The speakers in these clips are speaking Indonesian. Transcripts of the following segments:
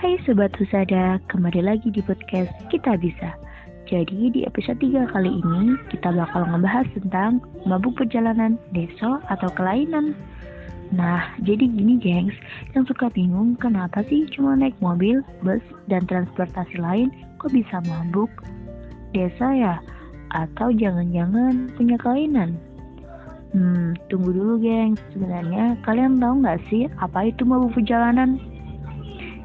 Hai Sobat Husada, kembali lagi di podcast Kita Bisa. Jadi di episode 3 kali ini kita bakal ngebahas tentang mabuk perjalanan, deso, atau kelainan. Nah, jadi gini gengs, yang suka bingung kenapa sih cuma naik mobil, bus, dan transportasi lain kok bisa mabuk? Desa ya? Atau jangan-jangan punya kelainan? Hmm, tunggu dulu gengs, sebenarnya kalian tahu nggak sih apa itu mabuk perjalanan?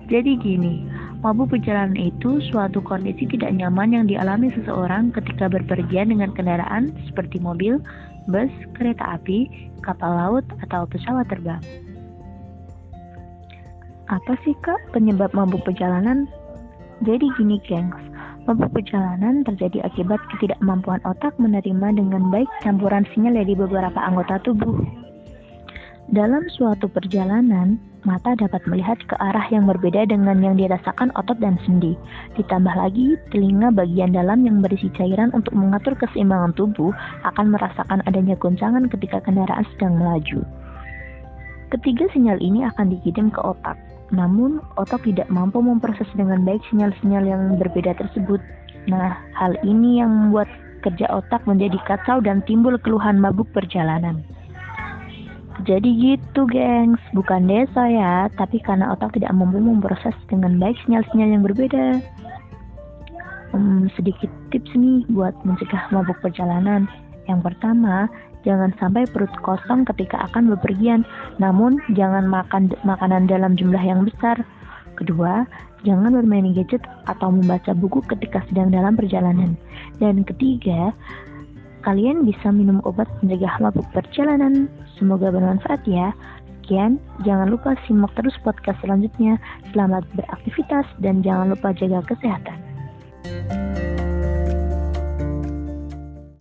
Jadi gini, mabuk perjalanan itu suatu kondisi tidak nyaman yang dialami seseorang ketika berpergian dengan kendaraan seperti mobil, bus, kereta api, kapal laut, atau pesawat terbang. Apa sih kak penyebab mabuk perjalanan? Jadi gini gengs, mabuk perjalanan terjadi akibat ketidakmampuan otak menerima dengan baik campuran sinyal dari beberapa anggota tubuh. Dalam suatu perjalanan, mata dapat melihat ke arah yang berbeda dengan yang dirasakan otot dan sendi. Ditambah lagi, telinga bagian dalam yang berisi cairan untuk mengatur keseimbangan tubuh akan merasakan adanya goncangan ketika kendaraan sedang melaju. Ketiga sinyal ini akan dikirim ke otak. Namun, otak tidak mampu memproses dengan baik sinyal-sinyal yang berbeda tersebut. Nah, hal ini yang membuat kerja otak menjadi kacau dan timbul keluhan mabuk perjalanan. Jadi gitu gengs, bukan desa ya, tapi karena otak tidak mampu memproses dengan baik sinyal-sinyal yang berbeda. Hmm, sedikit tips nih buat mencegah mabuk perjalanan. Yang pertama, jangan sampai perut kosong ketika akan bepergian, namun jangan makan makanan dalam jumlah yang besar. Kedua, jangan bermain gadget atau membaca buku ketika sedang dalam perjalanan. Dan ketiga, kalian bisa minum obat mencegah mabuk perjalanan. Semoga bermanfaat ya. Sekian, jangan lupa simak terus podcast selanjutnya. Selamat beraktivitas dan jangan lupa jaga kesehatan.